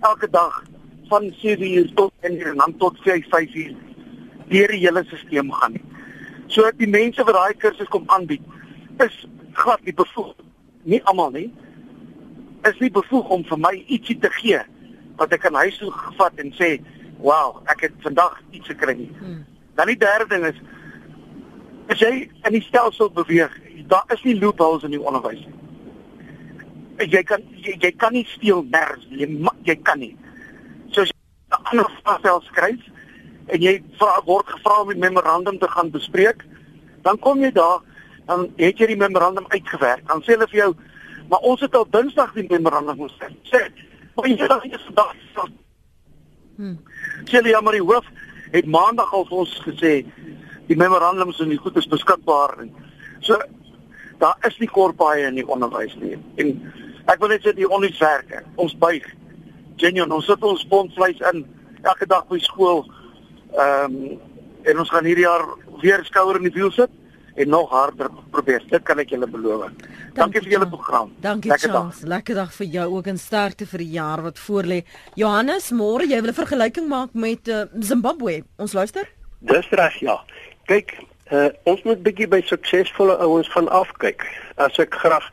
elke dag van 7:00 tot en dan tot 5:00 deur die hele stelsel gaan nie. So die mense wat daai kursus kom aanbied is glad nie bevoeg nie almal nie is nie bevoeg om vir my ietsie te gee wat ek aan huis toe gevat en sê wow, ek het vandag iets gekry. Hmm. Dan die derde ding is as jy in die stelsel beweeg, daar is nie loopholes in die onderwys nie. Jy kan jy, jy kan nie steel nêrens jy, jy kan nie. So as jy 'n ander vraestel skryf en jy vra word gevra om 'n memorandum te gaan bespreek, dan kom jy daar dan het jy die memorandum uitgewerk. Dan sê hulle vir jou, maar ons het al Dinsdag die memorandum moes sê. Maar jy het dan nie vandag Hmm. Celia maar die hoof het maandag al vir ons gesê die memorandums en die goed is beskikbaar en so daar is nie korpaaie in die onderwys nie. En ek wil net sê die onniswerke, ons buig. Genuen, ons sit ons sponsvleis in elke dag by skool. Ehm um, en ons gaan hierdie jaar weer skouer in die wiel sit en nog harder probeer. Dit kan ek julle beloof. Dankie, Dankie vir julle program. Dankie Lekker Charles. Dag. Lekker dag vir jou ook en sterkte vir die jaar wat voorlê. Johannes, môre jy wil 'n vergelyking maak met uh, Zimbabwe. Ons luister? Dis reg, ja. Kyk, uh, ons moet bietjie by suksesvolle ouens gaan afkyk. As ek graag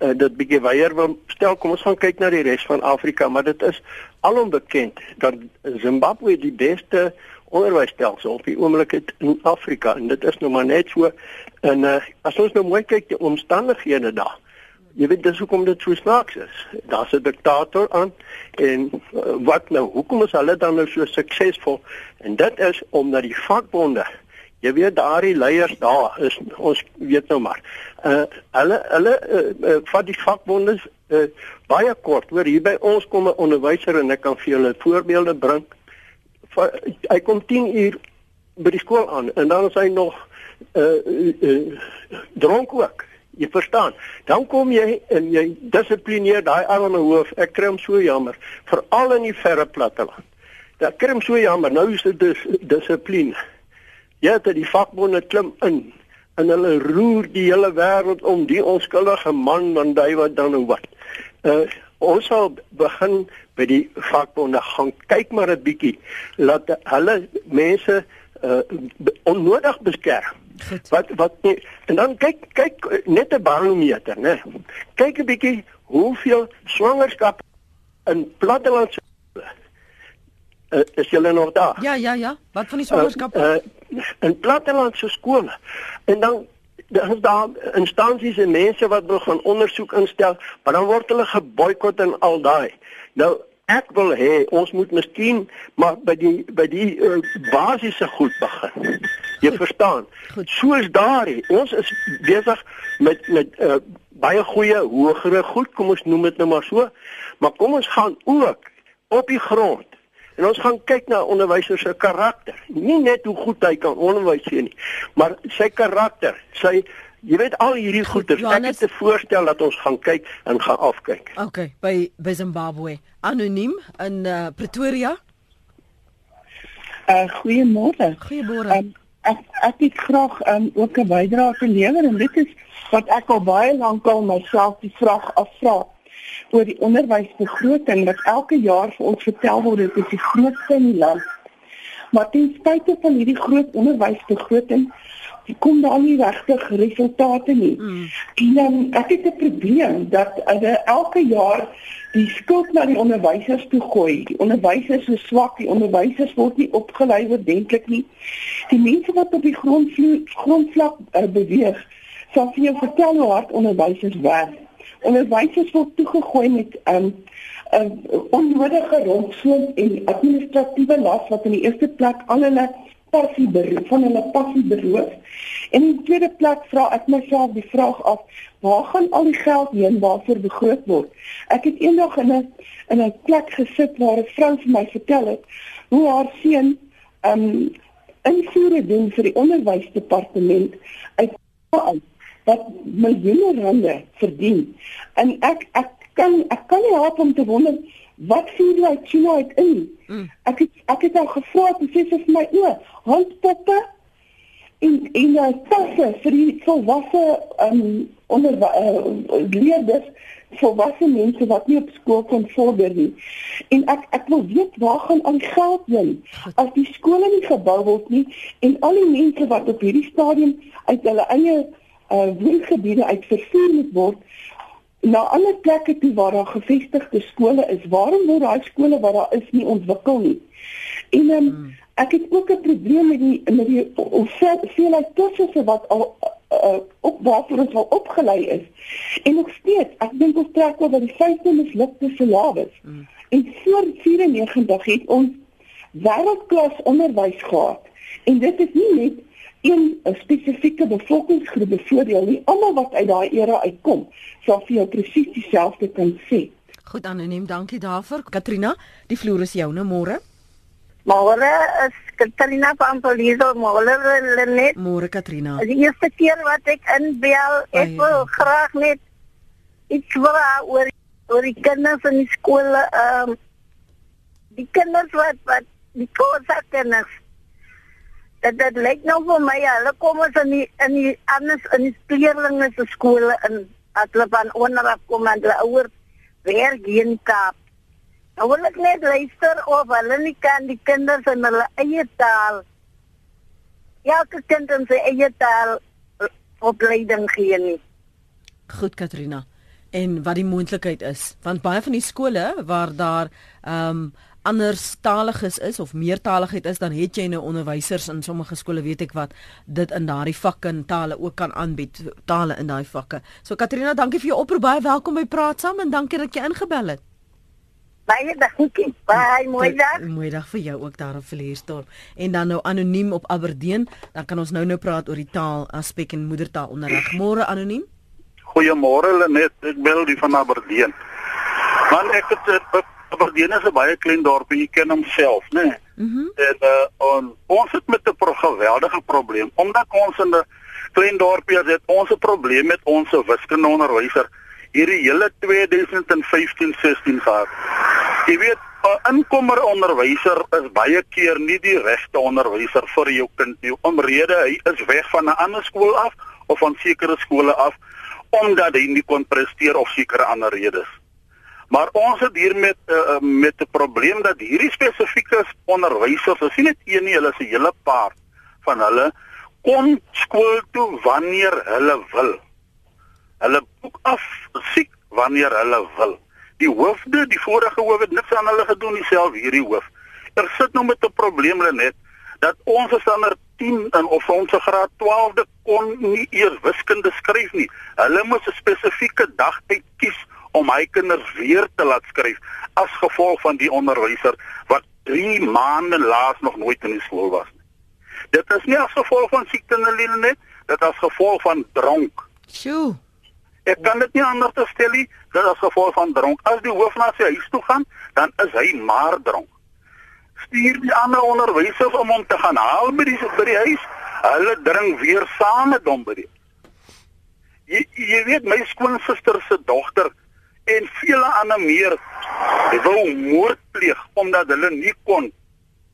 uh, dit bietjie weier wil stel, kom ons gaan kyk na die res van Afrika, maar dit is alom bekend dat Zimbabwe die beste onderwysstelsel op die oomblik het in Afrika en dit is nou maar net so en uh, as ons nou mooi kyk die omstandighede daar jy weet dis hoekom dit so snaaks is daar's 'n diktator aan en uh, wat nou hoekom is hulle dan nou so suksesvol en dit is omdat die vakbonde Jy weet daardie leiers daar is ons weet nou maar. Uh hulle hulle uh, uh, vat die vakbonde uh, baie kort. Hoor hier by ons kom 'n onderwyser en ek kan vir julle voorbeelde bring. Va, hy kom 10 uur by die skool aan en dan is hy nog uh, uh, uh dronk ook. Jy verstaan. Dan kom jy en jy dissiplineer daai arme hoof. Ek kry hom so jammer, veral in die verre platteland. Daar kry hom so jammer. Nou is dit dis, dissipline. Ja, dit die vakbonde klim in en hulle roer die hele wêreld om die onskuldige man van daai wat dan nou wat. Uh ons sal begin by die vakbonde gaan kyk maar 'n bietjie laat hulle mense uh onnodig beskerm. Goed. Wat wat nie, en dan kyk kyk net 'n barometer, né? Kyk 'n bietjie hoeveel swangerskap in plattelandse uh, is julle nog daar? Ja, ja, ja. Wat van die swangerskap? Uh, uh, in plattelandse skole. En dan dan is daar instansies en mense wat wil gaan ondersoek instel, maar dan word hulle geboikot en al daai. Nou ek wil hê ons moet miskien maar by die by die uh, basiese goed begin. Jy verstaan? Goed. Soos daai, ons is besig met met uh, baie goeie hogere goed, kom ons noem dit nou maar so. Maar kom ons gaan ook op die grond En ons gaan kyk na onderwyser se karakter. Nie net hoe goed hy kan onderwys gee nie, maar sy karakter, sy jy weet al hierdie goeie ek het te voorstel dat ons gaan kyk en gaan afkyk. OK, by by Zimbabwe. Anoniem in uh, Pretoria. Uh goeiemôre. Goeiemôre. Um, ek ek het graag um, ook 'n bydrae te lewer en dit is wat ek al baie lank al myself die vraag afvra oor die onderwysbegroting wat elke jaar vir ons vertel word dit is die grootste in die land. Maar ten spyte van hierdie groot onderwysbegroting kom daar nie regtig resultate nie. Mm. En dan ek het 'n probleem dat hulle elke jaar die skuld na die onderwysers toe gooi. Die onderwysers is swak, die onderwysers word nie opgelei ordentlik nie. Die mense wat op die grondvlak grondvlak uh, beweeg, sal vir jou vertel hoe hard onderwysers werk onderwysers word toegegooi met 'n um, 'n onnodige rondsoom en administratiewe las wat in die eerste plek al hulle passie beroof van hulle passie beroof. En in die tweede plek vra ek myself die vraag af, waar gaan al die geld heen waarvoor begroot word? Ek het eendag in 'n in 'n plek gesit waar 'n vrou vir my vertel het hoe haar seun um invoere doen vir die onderwysdepartement uit wat miljoene rande verdien. En ek ek kan ek kan nie help om te wonder wat sien jy uit China uit in? Mm. Ek het ek het al gevra te sê vir my o, handpoppe in in die tasse vir die volwasse um onder uh, leerders volwasse mense wat nie op skool kon vorder nie. En ek ek wil weet waar gaan al die geld heen as die skole nie gebou word nie en al die mense wat op hierdie stadium uit hulle eie uh woongebiede uit vervoer moet word na ander plekke toe waar daar gevestigde skole is. Waarom word daai skole waar daar is nie ontwikkel nie? En um, hmm. ek het ook 'n probleem met die met die hoeveelheid kursusse wat al uh, op waarvoor ons al opgelei is. En nog steeds, ek dink ons trek oor by die vyfde mislukte syllabus. Hmm. En voor 94 het ons wêreldklas onderwys gehad. En dit is nie net een 'n spesifieke bevolkingsgroep bevoordeel nie. Almal wat uit daai era uitkom, sal vir jou presies dieselfde kan sê. Goed anoniem, dankie daarvoor. Katrina, die vloer is joune môre. Môre is Katrina van Poliso, môre net. Môre Katrina. Die eerste keer wat ek inbel, ek Ai, wil graag net iets vra oor oor die kinders in die skole, ehm um, die kinders wat wat die koorsakkeners dit dit lyk nou vir my hulle kom ons in die in die anders in die kleerlinge se skole in as hulle van onderaf kom en hulle ouer hier in Kaap. Nou wil ek net luister of hulle nie kan die kinders in hulle eie taal ja, kind in sy eie taal opleiding gee nie. Goed Katrina. En wat die moontlikheid is, want baie van die skole waar daar ehm um, anderstaliges is of meertaligheid is, dan het jy nou onderwysers in sommige skole weet ek wat dit in daardie vakke en tale ook kan aanbied, tale in daai vakke. So Katrina, dankie vir jou oproep. Baie welkom by Praat Saam en dankie dat jy ingebel het. Baie dankie. Baie mooi dag. Mooi dag vir jou ook daar op Villiersdorp. En dan nou anoniem op Aberdeen, dan kan ons nou nou praat oor die taal aspek en moedertaalonderrig. Môre anoniem. Goeiemôre Lenet, ek bel die van Aberdeen. Man ek het eh, Aberdeen is 'n baie klein dorpie, jy ken hom self, né? Nee? Mm en uh, on, ons het met 'n pro geweldige probleem omdat ons in 'n klein dorpie is, het ons 'n probleem met ons wiskundeonderwyser hierdie hele 2015-16 gehad. Jy weet, 'n inkomer onderwyser is baie keer nie die regte onderwyser vir jou kind nie. Omrede hy is weg van 'n ander skool af of van sekere skole af omdat hy nie kon presteer of sekere ander redes. Maar ons het hier met uh, met 'n probleem dat hierdie spesifieke onderwysers, as jy net een nie, hulle is 'n hele paar van hulle kon skool toe wanneer hulle wil. Hulle boek af siek wanneer hulle wil. Die hoofde, die vorige hoof het niks aan hulle gedoen dieselfde hierdie hoof. Er sit nou met 'n probleem net dat ons standaard 10 in of ons graad 12de kon nie eers wiskunde skryf nie. Hulle moes 'n spesifieke dag uitkies om my kinders weer te laat skryf as gevolg van die onderwyser wat 3 maande laas nog nooit in die skool was nie. Dit is nie as gevolg van siekte en ellende net, dit is as gevolg van dronk. Sjoe. Ek kan dit nie anders te stel nie, dit is gevolg van dronk. As die hoof na sy huis toe gaan, dan is hy maar dronk. Stuur die ander onderwysers om hom te gaan haal by die by die huis. Hulle drink weer saam met hom by die. Jy, jy weet my skoonsister se dogter en vele ander meer wou moord pleeg omdat hulle nie kon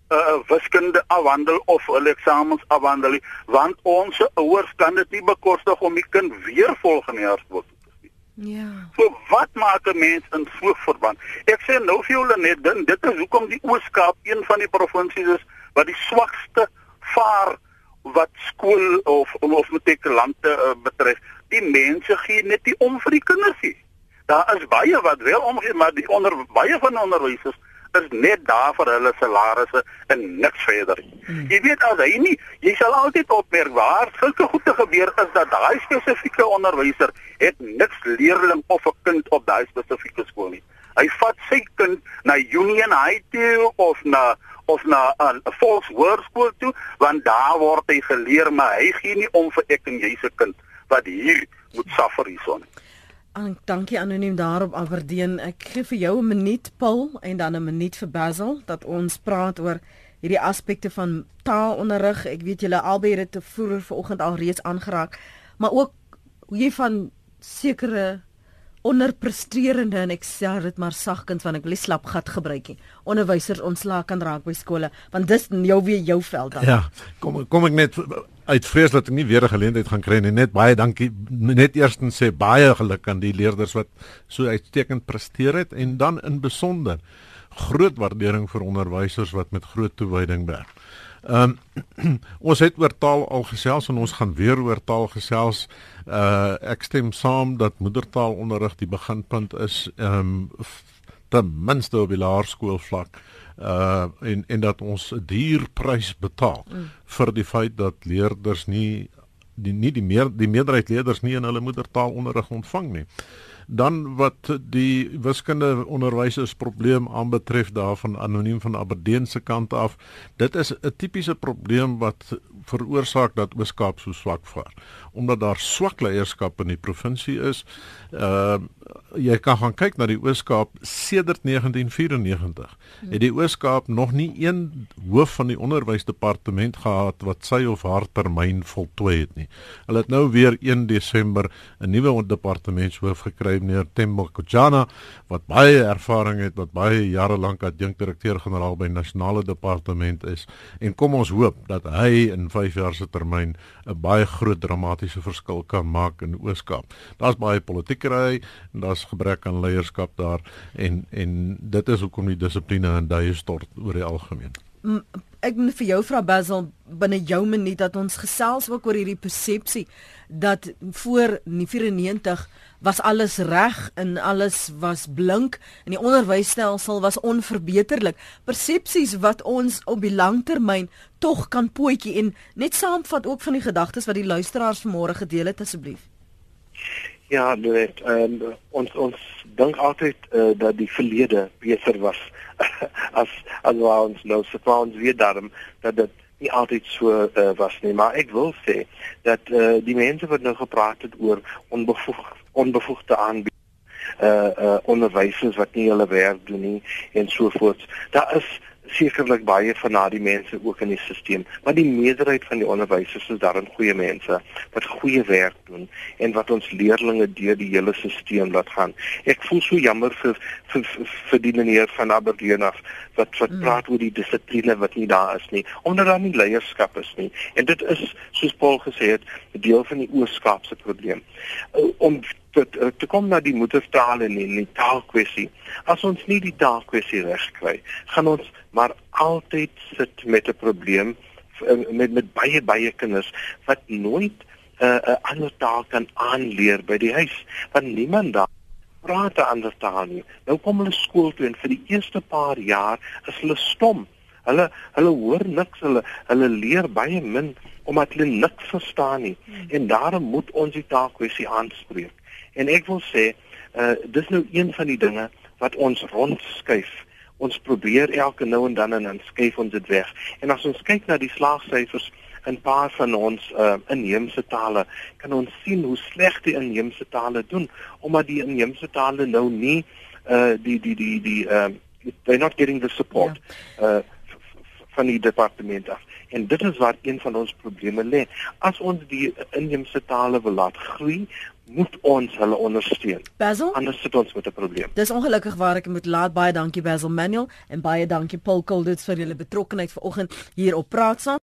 uh, wiskunde afhandel of hulle eksamens afhandel want ons ouers kan dit nie bekostig om die kind weer volgende jaar te doen. Ja. So wat maak 'n mens in so verband? Ek sê nou vir julle net ding, dit is hoekom die Oos-Kaap een van die provinsies is wat die swakste vaar wat skool of of matrikulante uh, betref. Die mense gee net nie om vir die kinders nie. Daar is baie wat wel omgee, maar die onder baie van onderwysers is net daar vir hulle salarisse en niks verder. Hmm. Jy weet as hy nie, jy sal altyd opmerk waar sulke goede gebeur is dat daai spesifieke onderwyser het niks leerling of 'n kind op daai spesifieke skool nie. Hy vat sy kind na Union High toe of na of na 'n volks hoërskool toe want daar word hy geleer maar hy gee nie om vir ek en jy se kind wat hier moet suffer hierson. An, dankie anoniem daarop Aberdeen. Ek gee vir jou 'n minuut Paul en dan 'n minuut vir Basil dat ons praat oor hierdie aspekte van taalonderrig. Ek weet julle albei het dit te vroeër vanoggend al reeds aangeraak, maar ook hoe jy van sekere onderpresterende en ek sê dit maar sagkens want ek wil nie slap gat gebruik nie. Onderwysers ontslaak kan raak by skole want dis jou weer jou veld dan. Ja, kom kom ek net uit vrees dat ek nie weer 'n geleentheid gaan kry nie. Net baie dankie. Net eerstens sê baie geluk aan die leerders wat so uitstekend presteer het en dan in besonder groot waardering vir onderwysers wat met groot toewyding werk. Ehm um, ons het oor taal al gesels en ons gaan weer oor taal gesels. Uh ek stem saam dat moedertaalonderrig die beginpunt is ehm um, ten minste op die laerskoolvlak uh en en dat ons 'n duur prys betaal mm. vir die feit dat leerders nie die nie die meer die meerderheid leerders nie in hulle moedertaalonderrig ontvang nie. Dan wat die wiskunde onderwysers probleem aanbetref daarvan anoniem van Aberdeen se kant af, dit is 'n tipiese probleem wat veroorsaak dat Oos-Kaap so swak vaar. Omdat daar swak leierskap in die provinsie is. Uh jy kan gaan kyk na die Oos-Kaap sedert 1994. Hmm. Het die Oos-Kaap nog nie een hoof van die onderwysdepartement gehad wat sy of haar termyn voltooi het nie. Hulle het nou weer 1 Desember 'n nuwe departementshoof gekry meneer Tembo Kojana wat baie ervaring het wat baie jare lank as dinkdirekteur-generaal by nasionale departement is en kom ons hoop dat hy in 5 jaar se termyn 'n baie groot dramatiese verskil kan maak in Ooskaap. Daar's baie politiekery en daar's gebrek aan leierskap daar en en dit is hoekom die dissipline in duie stort oor die algemeen ek moet vir jou vra Basil binne jou minuut dat ons gesels ook oor hierdie persepsie dat voor 94 was alles reg en alles was blink en die onderwysstelsel was onverbeterlik. Persepsies wat ons op die langtermyn tog kan pootjie en net saamvat ook van die gedagtes wat die luisteraars vanmôre gedeel het asseblief. Ja, dit ehm um, ons ons dink altyd uh, dat die verlede beter was as as wat ons nou se so, ons weet daarom dat dit nie altyd so uh, was nie, maar ek wil sê dat uh, die mense wat nou gepraat het oor onbevoeg onbevoegde aanbieding uh uh onderwysers wat nie hulle werk doen nie en so voort. Daar is sekerlik baie van daardie mense ook in die stelsel, maar die meerderheid van die onderwysers is daarin goeie mense wat goeie werk doen en wat ons leerdlinge deur die hele stelsel laat gaan. Ek voel so jammer vir vir, vir, die meneer van Aberdeen af wat wat mm. praat oor die dissipline wat nie daar is nie, omdat daar nie leierskap is nie. En dit is soos Paul gesê het, deel van die oorskapse probleem. Om tot uh, te kom na die moedertaal en die taalkwessie. As ons nie die taalkwessie regkry, gaan ons maar altyd sit met 'n probleem eh, met met baie baie kinders wat nooit eh, 'n uh, 'n ander taal kan aanleer by die huis want niemand daar praat 'n ander taal nie. Nou kom hulle skool toe en vir die eerste paar jaar is hulle stom. Hulle hulle hoor niks, hulle hulle leer baie min omdat hulle niks verstaan nie. Hmm. En daarom moet ons die taalkwessie aanspreek. En ek wil sê, uh dis nou een van die dinge wat ons rondskuif ons probeer elke nou en dan en dan skuif ons dit weg. En as ons kyk na die slaagsyfers in paar van ons uh, inheemse tale, kan ons sien hoe sleg die inheemse tale doen omdat die inheemse tale nou nie uh die die die die uh they're not getting the support ja. uh van die departement af. En dit is waar een van ons probleme lê. As ons die inheemse tale wil laat groei, moet ons hulle ondersteun. Basil? Anders sit ons met 'n probleem. Dis ongelukkig waar ek moet laat baie dankie Basil Manuel en baie dankie Paul Kulditz vir julle betrokkeheid vanoggend hier op Praat saam.